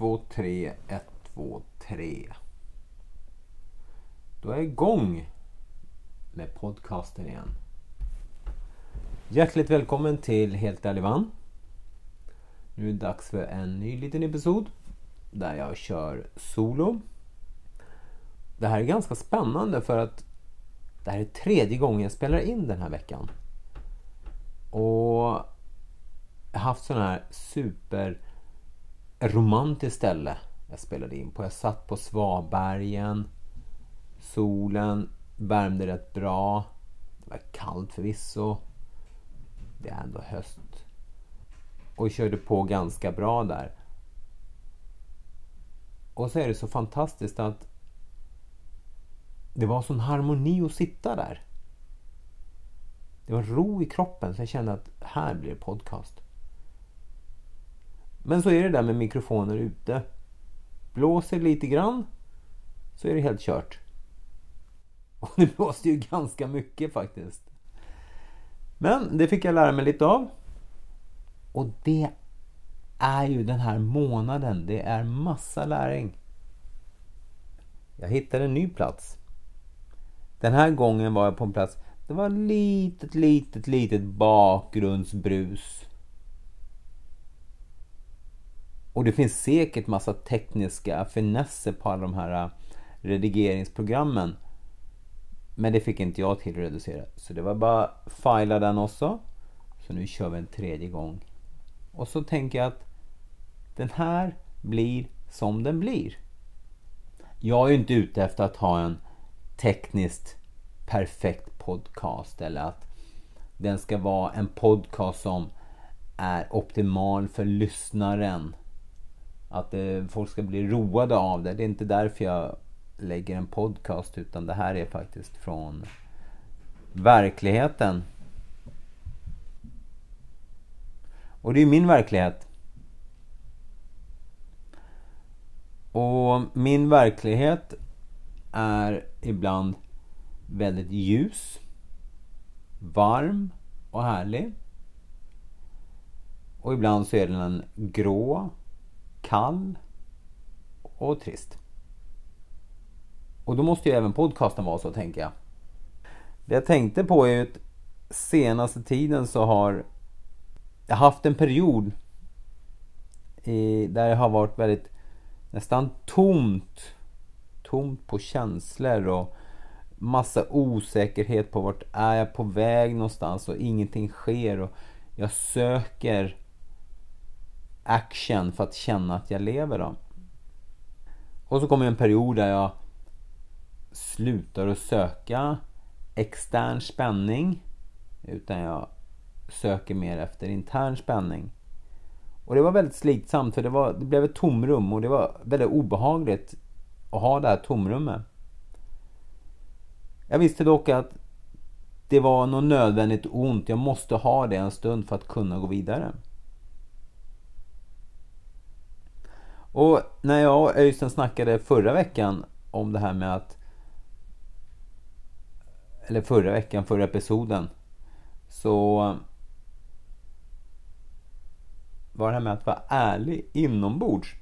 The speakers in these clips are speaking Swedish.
2, 3, 1, 2, 3. Då är jag igång med podcasten igen. Hjärtligt välkommen till Helt ärlig van. Nu är det dags för en ny liten episod där jag kör solo. Det här är ganska spännande för att det här är tredje gången jag spelar in den här veckan. Och jag har haft sån här super romantiskt ställe jag spelade in på. Jag satt på Svabergen. Solen värmde rätt bra. Det var kallt förvisso. Det är ändå höst. Och körde på ganska bra där. Och så är det så fantastiskt att det var sån harmoni att sitta där. Det var ro i kroppen så jag kände att här blir det podcast. Men så är det där med mikrofoner ute. Blåser lite grann så är det helt kört. Och det blåste ju ganska mycket faktiskt. Men det fick jag lära mig lite av. Och det är ju den här månaden. Det är massa läring. Jag hittade en ny plats. Den här gången var jag på en plats. Det var litet, litet, litet bakgrundsbrus. Och det finns säkert massa tekniska finesser på alla de här äh, redigeringsprogrammen. Men det fick inte jag till att reducera. Så det var bara fila den också. Så nu kör vi en tredje gång. Och så tänker jag att den här blir som den blir. Jag är ju inte ute efter att ha en tekniskt perfekt podcast eller att den ska vara en podcast som är optimal för lyssnaren. Att eh, folk ska bli roade av det. Det är inte därför jag lägger en podcast utan det här är faktiskt från verkligheten. Och det är min verklighet. Och min verklighet är ibland väldigt ljus, varm och härlig. Och ibland så är den grå, kall och trist. Och då måste ju även podcasten vara så, tänker jag. Det jag tänkte på är ju att senaste tiden så har jag haft en period i, där det har varit väldigt nästan tomt. Tomt på känslor och massa osäkerhet på vart är jag på väg någonstans och ingenting sker. Och jag söker action för att känna att jag lever. Då. Och så kommer en period där jag slutar att söka extern spänning. Utan jag söker mer efter intern spänning. Och det var väldigt slitsamt för det, var, det blev ett tomrum och det var väldigt obehagligt att ha det här tomrummet. Jag visste dock att det var något nödvändigt ont. Jag måste ha det en stund för att kunna gå vidare. Och när jag och Öystein snackade förra veckan om det här med att eller förra veckan, förra episoden så var det här med att vara ärlig inombords.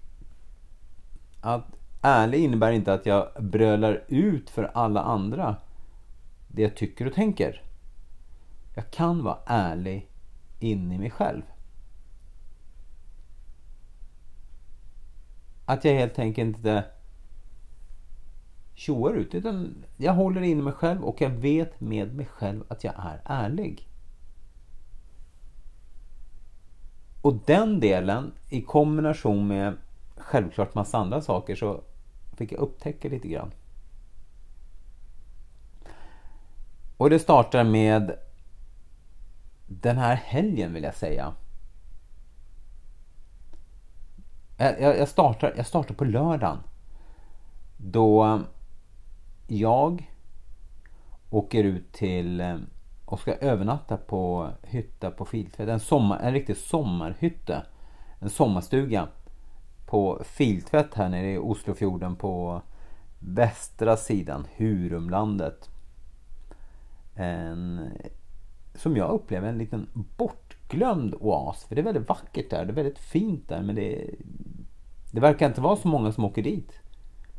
Att ärlig innebär inte att jag brölar ut för alla andra det jag tycker och tänker. Jag kan vara ärlig in i mig själv. Att jag helt enkelt inte tjoar ut. Utan jag håller in mig själv och jag vet med mig själv att jag är ärlig. Och den delen i kombination med självklart massa andra saker så fick jag upptäcka lite grann. Och det startar med den här helgen vill jag säga. Eh, jag, jag, startar, jag startar på lördagen. Då jag åker ut till eh, och ska övernatta på hytta på Filtvätt. En, sommar, en riktig sommarhytte. En sommarstuga på Filtvätt här nere i Oslofjorden på västra sidan, Hurumlandet. En, som jag upplever en liten bortglömd oas. För det är väldigt vackert där. Det är väldigt fint där men det är det verkar inte vara så många som åker dit.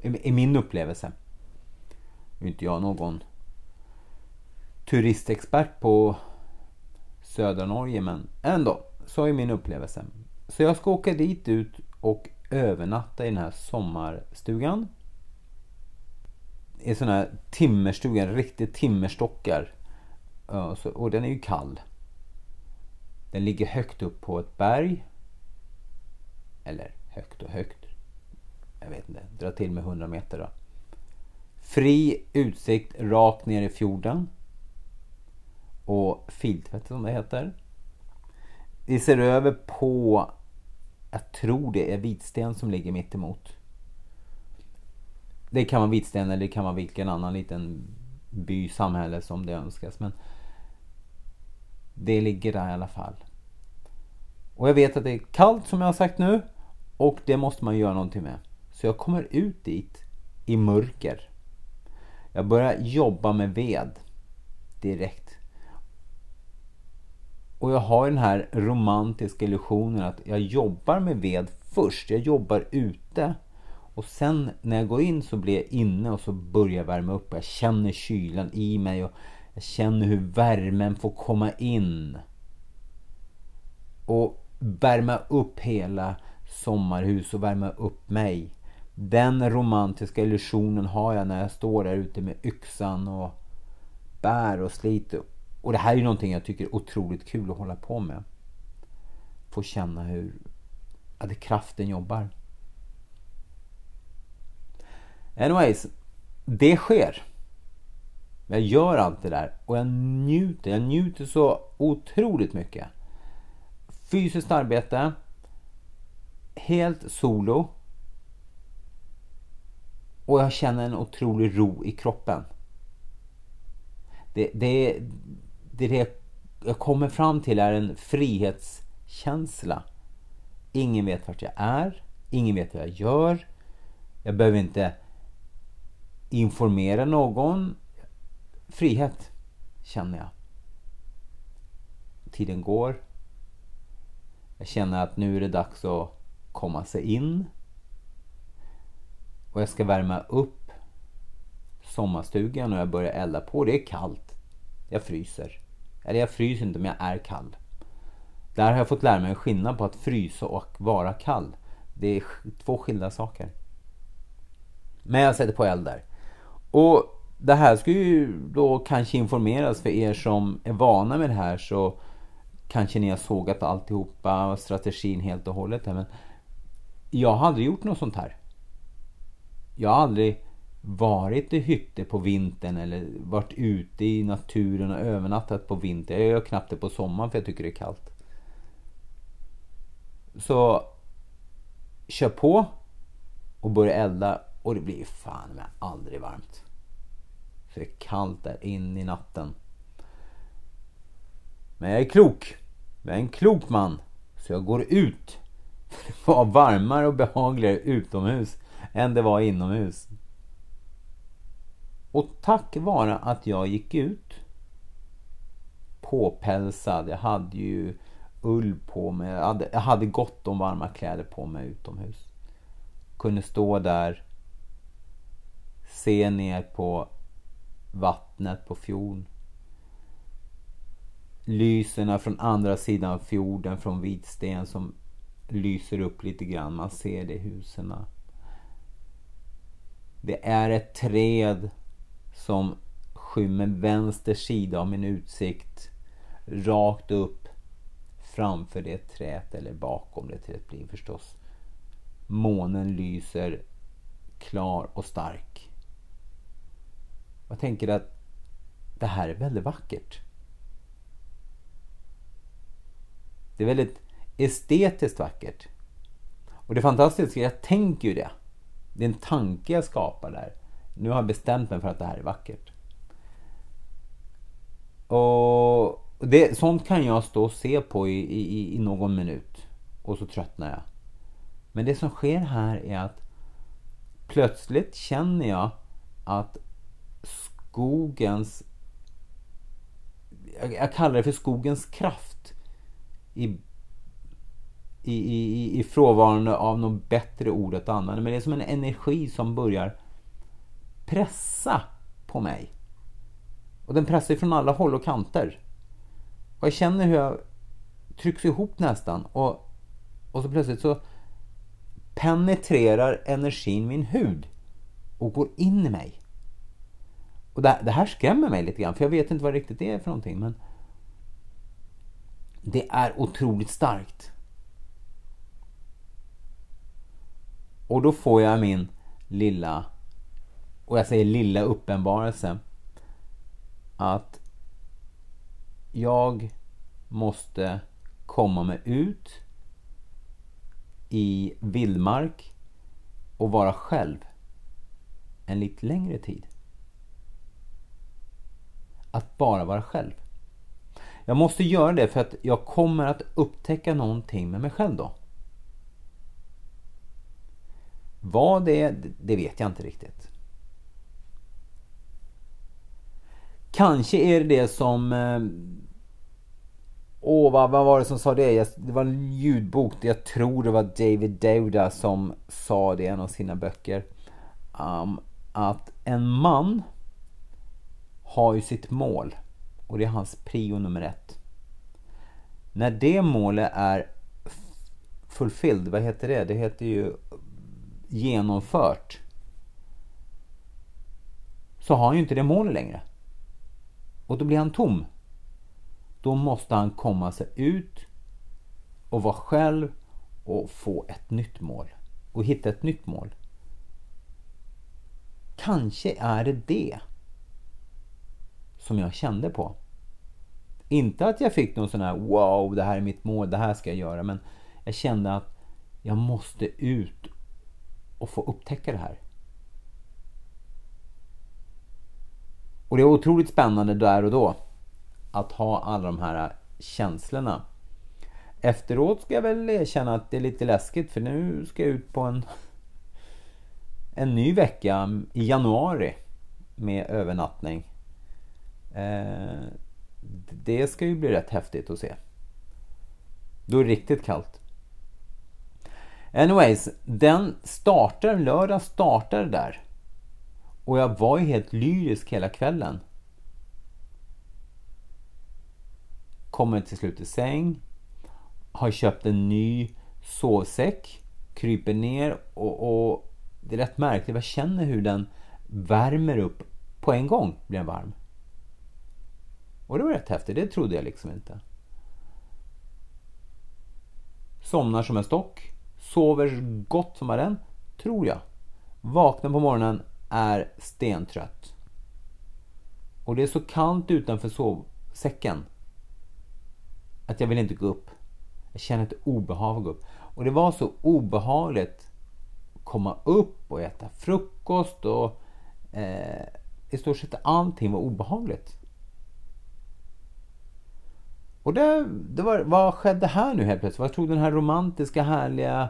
I, min upplevelse. Nu är inte jag någon turistexpert på södra Norge men ändå, så är min upplevelse. Så jag ska åka dit ut och övernatta i den här sommarstugan. I sån här timmerstuga, riktigt timmerstockar. Och den är ju kall. Den ligger högt upp på ett berg. Eller högt och högt. Jag vet inte, dra till med 100 meter då. Fri utsikt rakt ner i fjorden. Och filtvätt som det heter. Vi ser över på, jag tror det är Vitsten som ligger mitt emot. Det kan vara Vitsten eller det kan vara vilken annan liten by, samhälle som det önskas. Men det ligger där i alla fall. Och jag vet att det är kallt som jag har sagt nu. Och det måste man göra någonting med. Så jag kommer ut dit i mörker. Jag börjar jobba med ved direkt. Och jag har den här romantiska illusionen att jag jobbar med ved först. Jag jobbar ute. Och sen när jag går in så blir jag inne och så börjar jag värma upp. Jag känner kylan i mig och jag känner hur värmen får komma in. Och värma upp hela sommarhus och värma upp mig. Den romantiska illusionen har jag när jag står där ute med yxan och bär och sliter. Och det här är ju någonting jag tycker är otroligt kul att hålla på med. Få känna hur att kraften jobbar. Anyways, det sker. Jag gör allt det där och jag njuter. Jag njuter så otroligt mycket. Fysiskt arbete. Helt solo. Och jag känner en otrolig ro i kroppen. Det, det, det, det jag kommer fram till är en frihetskänsla. Ingen vet vart jag är. Ingen vet vad jag gör. Jag behöver inte informera någon. Frihet känner jag. Tiden går. Jag känner att nu är det dags att komma sig in. Och jag ska värma upp sommarstugan och jag börjar elda på. Det är kallt. Jag fryser. Eller jag fryser inte men jag är kall. Där har jag fått lära mig skillnad på att frysa och vara kall. Det är två skilda saker. Men jag sätter på eld där. Och det här ska ju då kanske informeras för er som är vana med det här så kanske ni har sågat alltihopa och strategin helt och hållet. Men jag har aldrig gjort något sånt här. Jag har aldrig varit i hytte på vintern eller varit ute i naturen och övernattat på vintern. Jag gör knappt det på sommaren för jag tycker det är kallt. Så kör på och börja elda och det blir fan med aldrig varmt. För det är kallt där in i natten. Men jag är klok. Jag är en klok man. Så jag går ut. Det var varmare och behagligare utomhus än det var inomhus. Och tack vare att jag gick ut påpälsad, jag hade ju ull på mig, jag hade, jag hade gott om varma kläder på mig utomhus. Kunde stå där, se ner på vattnet på fjorden. Lyserna från andra sidan fjorden från vitsten som lyser upp lite grann. Man ser det i husen. Det är ett träd som skymmer vänster sida av min utsikt rakt upp framför det träet eller bakom det trädet blir förstås. Månen lyser klar och stark. Jag tänker att det här är väldigt vackert. Det är väldigt estetiskt vackert. Och det fantastiska, jag tänker ju det. Det är en tanke jag skapar där. Nu har jag bestämt mig för att det här är vackert. Och det, sånt kan jag stå och se på i, i, i någon minut. Och så tröttnar jag. Men det som sker här är att plötsligt känner jag att skogens... Jag, jag kallar det för skogens kraft. I, i, i, i frånvarande av något bättre ord att använda. Men det är som en energi som börjar pressa på mig. Och den pressar från alla håll och kanter. Och jag känner hur jag trycks ihop nästan. Och, och så plötsligt så penetrerar energin min hud och går in i mig. Och det, det här skrämmer mig lite grann, för jag vet inte vad det riktigt är för någonting. Men det är otroligt starkt. Och då får jag min lilla, och jag säger lilla uppenbarelse, att jag måste komma mig ut i vildmark och vara själv en lite längre tid. Att bara vara själv. Jag måste göra det för att jag kommer att upptäcka någonting med mig själv då. Vad det är, det vet jag inte riktigt. Kanske är det det som... Åh, åh, vad, vad var det som sa det? Det var en ljudbok. Jag tror det var David Dauda som sa det i en av sina böcker. Um, att en man har ju sitt mål. Och det är hans prio nummer ett. När det målet är fulfilled, vad heter det? Det heter ju genomfört. Så har han ju inte det målet längre. Och då blir han tom. Då måste han komma sig ut och vara själv och få ett nytt mål. Och hitta ett nytt mål. Kanske är det det som jag kände på. Inte att jag fick någon sån här wow, det här är mitt mål, det här ska jag göra. Men jag kände att jag måste ut och få upptäcka det här. Och det är otroligt spännande där och då att ha alla de här känslorna. Efteråt ska jag väl erkänna att det är lite läskigt för nu ska jag ut på en, en ny vecka i januari med övernattning. Eh, det ska ju bli rätt häftigt att se. Då är det riktigt kallt. Anyways, den startar, lördag startar där. Och jag var ju helt lyrisk hela kvällen. Kommer till slut i säng. Har köpt en ny sovsäck. Kryper ner och, och det är rätt märkligt. Jag känner hur den värmer upp på en gång. Blir den varm. Och det var rätt häftigt. Det trodde jag liksom inte. Somnar som en stock. Sover gott som bara den. Tror jag. Vaknar på morgonen är stentrött. Och det är så kallt utanför sovsäcken. Att jag vill inte gå upp. Jag känner ett obehag att gå upp. Och det var så obehagligt att komma upp och äta frukost och eh, i stort sett allting var obehagligt. Och det, det var, vad skedde här nu helt plötsligt? Vad tog den här romantiska, härliga,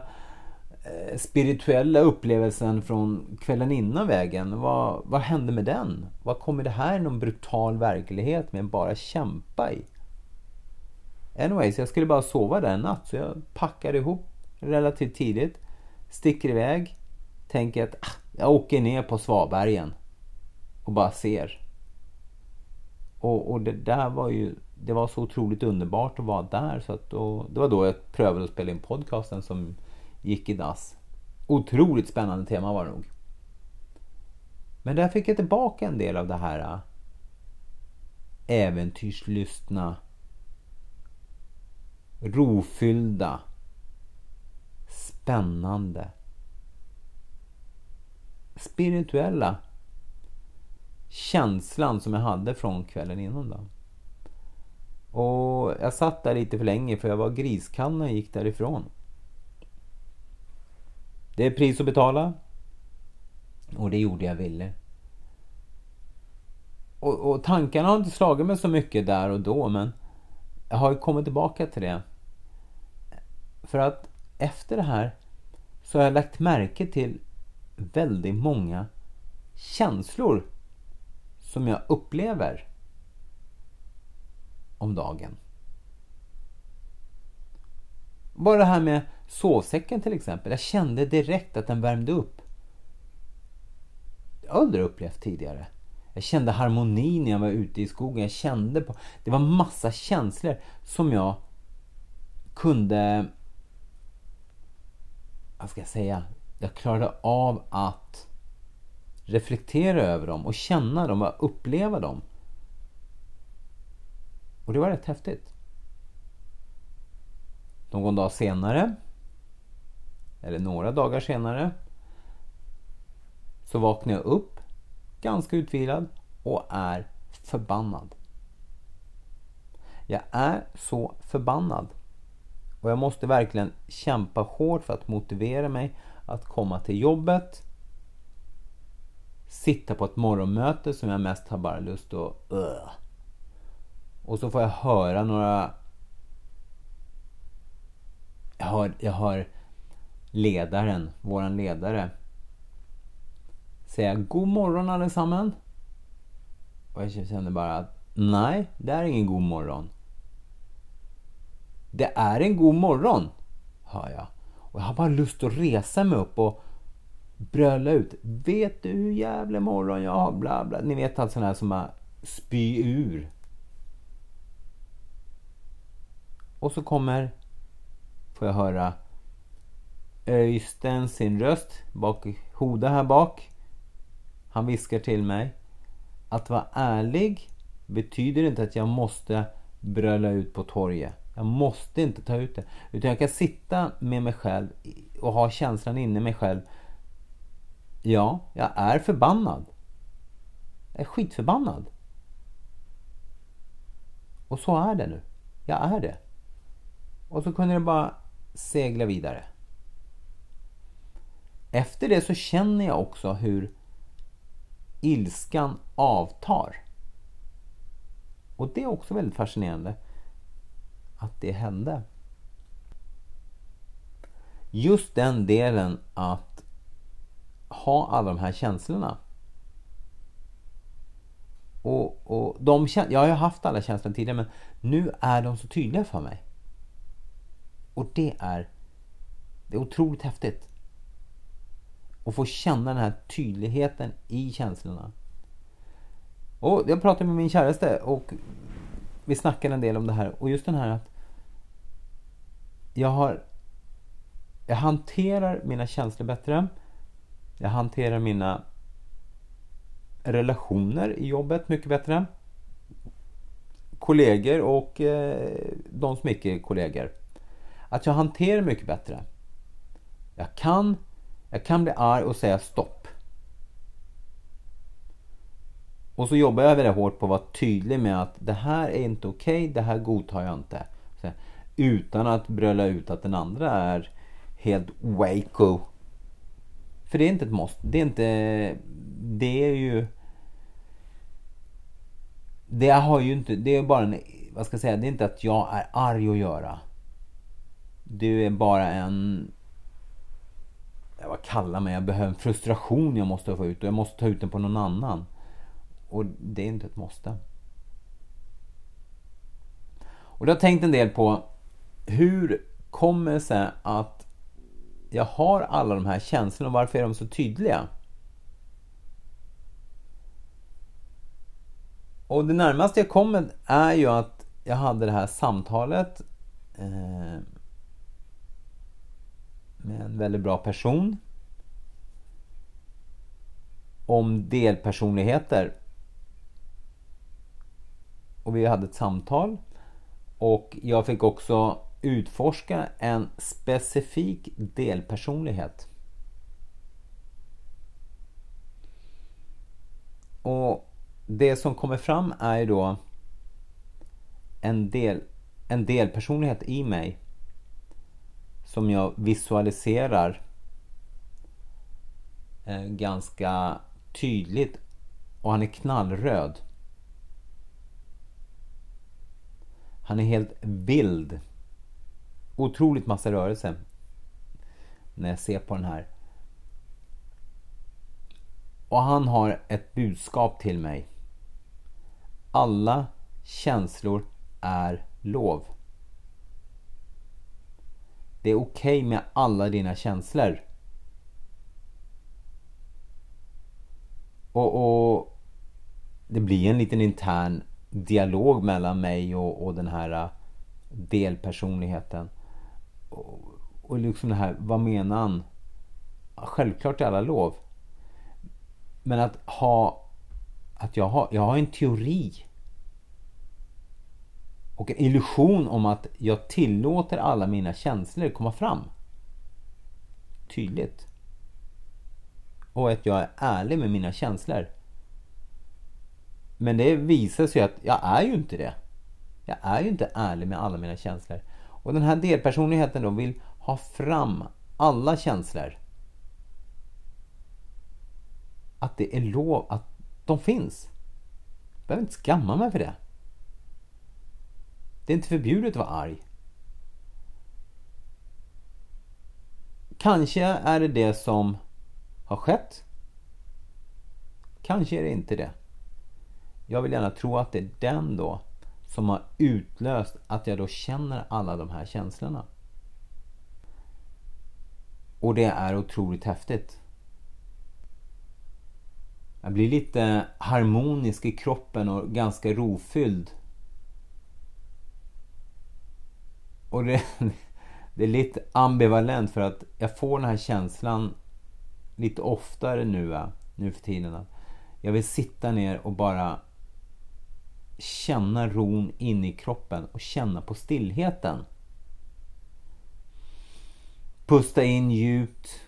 eh, spirituella upplevelsen från kvällen innan vägen? Vad, vad hände med den? Vad kommer det här någon brutal verklighet med bara kämpa i? Anyways, jag skulle bara sova där en natt så jag packade ihop relativt tidigt. Sticker iväg. Tänker att ah, jag åker ner på Svabergen. Och bara ser. Och, och det där var ju det var så otroligt underbart att vara där. Så att då, det var då jag prövade att spela in podcasten som gick i dass. Otroligt spännande tema var det nog. Men där fick jag tillbaka en del av det här äh, äventyrslystna, rofyllda, spännande, spirituella känslan som jag hade från kvällen innan. Då. Och jag satt där lite för länge för jag var griskall när jag gick därifrån. Det är pris att betala. Och det gjorde jag ville. Och, och tankarna har inte slagit mig så mycket där och då men jag har kommit tillbaka till det. För att efter det här så har jag lagt märke till väldigt många känslor som jag upplever om dagen. Bara det här med sovsäcken till exempel. Jag kände direkt att den värmde upp. Det har jag aldrig upplevt tidigare. Jag kände harmoni när jag var ute i skogen. Jag kände på... Det var massa känslor som jag kunde... Vad ska jag säga? Jag klarade av att reflektera över dem och känna dem och uppleva dem. Och det var rätt häftigt. Någon dag senare, eller några dagar senare, så vaknar jag upp ganska utvilad och är förbannad. Jag är så förbannad. Och jag måste verkligen kämpa hårt för att motivera mig att komma till jobbet. Sitta på ett morgonmöte som jag mest har bara lust att... Uh. Och så får jag höra några... Jag hör, jag hör ledaren, våran ledare, säga God morgon allesammans. Och jag känner bara att nej, det är ingen god morgon. Det är en god morgon, hör jag. Och jag har bara lust att resa mig upp och bröla ut. Vet du hur jävla morgon jag har? Bla, bla. Ni vet allt sånt här som bara spy ur. Och så kommer, får jag höra Öysten sin röst bak, Hoda här bak. Han viskar till mig. Att vara ärlig betyder inte att jag måste bröla ut på torget. Jag måste inte ta ut det. Utan jag kan sitta med mig själv och ha känslan inne i mig själv. Ja, jag är förbannad. Jag är skitförbannad. Och så är det nu. Jag är det. Och så kunde det bara segla vidare. Efter det så känner jag också hur ilskan avtar. Och det är också väldigt fascinerande att det hände. Just den delen att ha alla de här känslorna. Och, och de, jag har ju haft alla känslor tidigare men nu är de så tydliga för mig. Och det är, det är otroligt häftigt. Att få känna den här tydligheten i känslorna. Och jag pratade med min käraste och vi snackade en del om det här. Och just den här att jag har... Jag hanterar mina känslor bättre. Jag hanterar mina relationer i jobbet mycket bättre. Kollegor och eh, de som icke är kollegor. Att jag hanterar mycket bättre. Jag kan, jag kan bli arg och säga stopp. Och så jobbar jag väldigt hårt på att vara tydlig med att det här är inte okej, okay, det här godtar jag inte. Så, utan att bröla ut att den andra är helt waco. För det är inte ett måste. Det är inte... Det är ju... Det har ju inte... Det är bara en... Vad ska jag säga? Det är inte att jag är arg att göra. Du är bara en... Vad kallar mig? Jag behöver en frustration jag måste få ut och jag måste ta ut den på någon annan. Och det är inte ett måste. Och jag har tänkt en del på hur kommer det sig att jag har alla de här känslorna och varför är de så tydliga? Och det närmaste jag kommer är ju att jag hade det här samtalet eh, väldigt bra person om delpersonligheter och vi hade ett samtal. Och jag fick också utforska en specifik delpersonlighet. Och det som kommer fram är ju då en, del, en delpersonlighet i mig som jag visualiserar eh, ganska tydligt och han är knallröd. Han är helt vild. Otroligt massa rörelse. När jag ser på den här. Och han har ett budskap till mig. Alla känslor är lov. Det är okej okay med alla dina känslor. Och, och, det blir en liten intern dialog mellan mig och, och den här äh, delpersonligheten. Och, och liksom det här, vad menar han? Självklart är alla lov. Men att ha... Att jag har, jag har en teori. Och en illusion om att jag tillåter alla mina känslor komma fram. Tydligt. Och att jag är ärlig med mina känslor. Men det visar sig att jag är ju inte det. Jag är ju inte ärlig med alla mina känslor. Och den här delpersonligheten då vill ha fram alla känslor. Att det är lov att de finns. Jag behöver inte skamma mig för det. Det är inte förbjudet att vara arg. Kanske är det det som har skett. Kanske är det inte det. Jag vill gärna tro att det är den då som har utlöst att jag då känner alla de här känslorna. Och det är otroligt häftigt. Jag blir lite harmonisk i kroppen och ganska rofylld. Och det, det är lite ambivalent för att jag får den här känslan lite oftare nu, nu för tiden. Jag vill sitta ner och bara känna ron in i kroppen och känna på stillheten. Pusta in djupt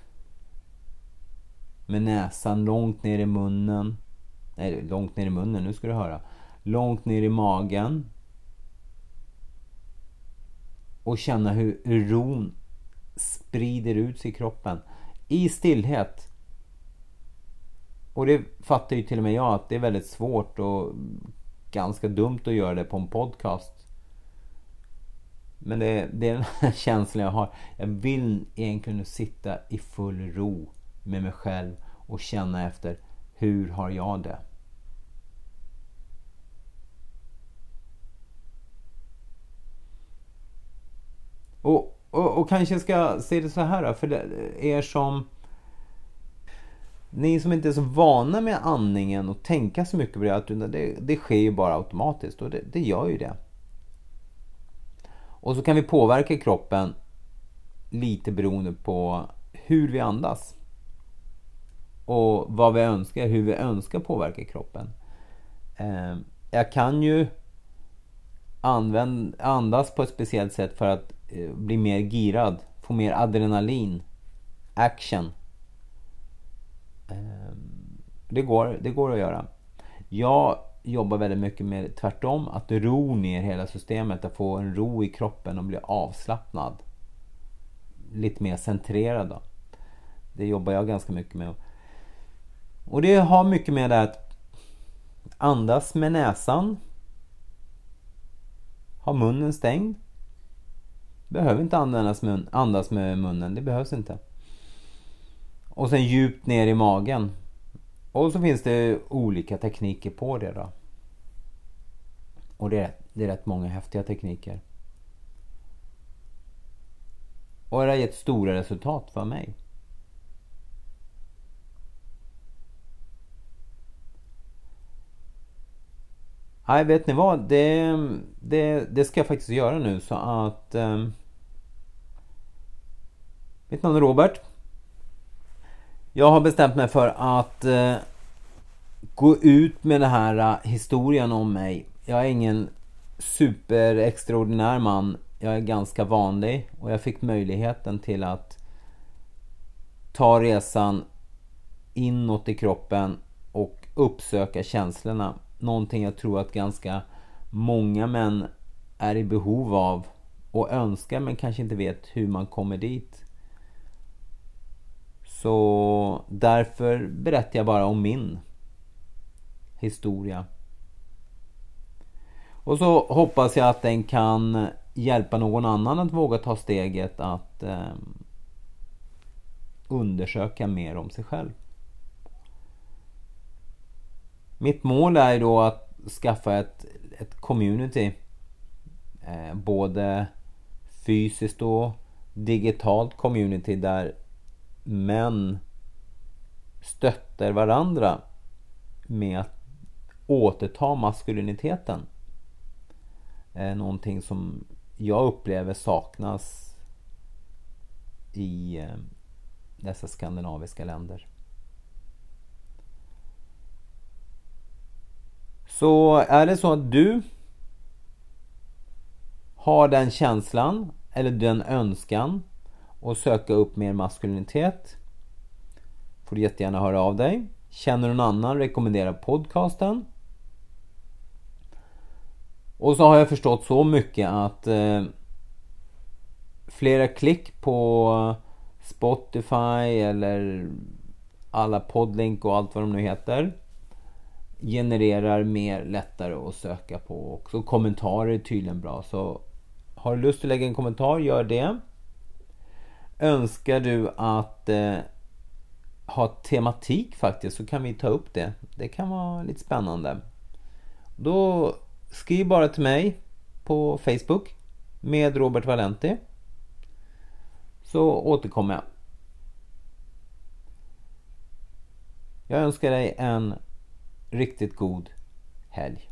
med näsan långt ner i munnen. Nej, långt ner i munnen, nu ska du höra. Långt ner i magen. Och känna hur ron sprider ut sig i kroppen. I stillhet. Och det fattar ju till och med jag att det är väldigt svårt och ganska dumt att göra det på en podcast. Men det, det är den här känslan jag har. Jag vill egentligen sitta i full ro med mig själv och känna efter hur har jag det? Och, och, och kanske ska se det så här för er som ni som inte är så vana med andningen och tänka så mycket på det, att det, det sker ju bara automatiskt och det, det gör ju det. Och så kan vi påverka kroppen lite beroende på hur vi andas. Och vad vi önskar, hur vi önskar påverka kroppen. Eh, jag kan ju använd, andas på ett speciellt sätt för att Eh, bli mer girad, få mer adrenalin, action. Ehm, det, går, det går att göra. Jag jobbar väldigt mycket med tvärtom, att ro ner hela systemet, att få en ro i kroppen och bli avslappnad. Lite mer centrerad då. Det jobbar jag ganska mycket med. Och det har mycket med det att andas med näsan. Ha munnen stängd. Behöver inte andas med, andas med munnen, det behövs inte. Och sen djupt ner i magen. Och så finns det olika tekniker på det då. Och det är, det är rätt många häftiga tekniker. Och det har gett stora resultat för mig. Nej, vet ni vad? Det, det, det ska jag faktiskt göra nu så att... Eh, mitt namn är Robert. Jag har bestämt mig för att eh, gå ut med den här uh, historien om mig. Jag är ingen super extraordinär man. Jag är ganska vanlig och jag fick möjligheten till att ta resan inåt i kroppen och uppsöka känslorna. Någonting jag tror att ganska många män är i behov av och önskar men kanske inte vet hur man kommer dit. Så därför berättar jag bara om min historia. Och så hoppas jag att den kan hjälpa någon annan att våga ta steget att eh, undersöka mer om sig själv. Mitt mål är då att skaffa ett, ett community. Eh, både fysiskt och digitalt community där män stöttar varandra med att återta maskuliniteten. Är någonting som jag upplever saknas i eh, dessa skandinaviska länder. Så är det så att du har den känslan eller den önskan och söka upp mer maskulinitet får du jättegärna höra av dig. Känner någon annan, rekommendera podcasten. Och så har jag förstått så mycket att eh, flera klick på Spotify eller alla podlink och allt vad de nu heter genererar mer lättare att söka på också. Kommentarer är tydligen bra. Så har du lust att lägga en kommentar, gör det. Önskar du att eh, ha tematik faktiskt så kan vi ta upp det. Det kan vara lite spännande. Då skriv bara till mig på Facebook med Robert Valenti. Så återkommer jag. Jag önskar dig en riktigt god helg.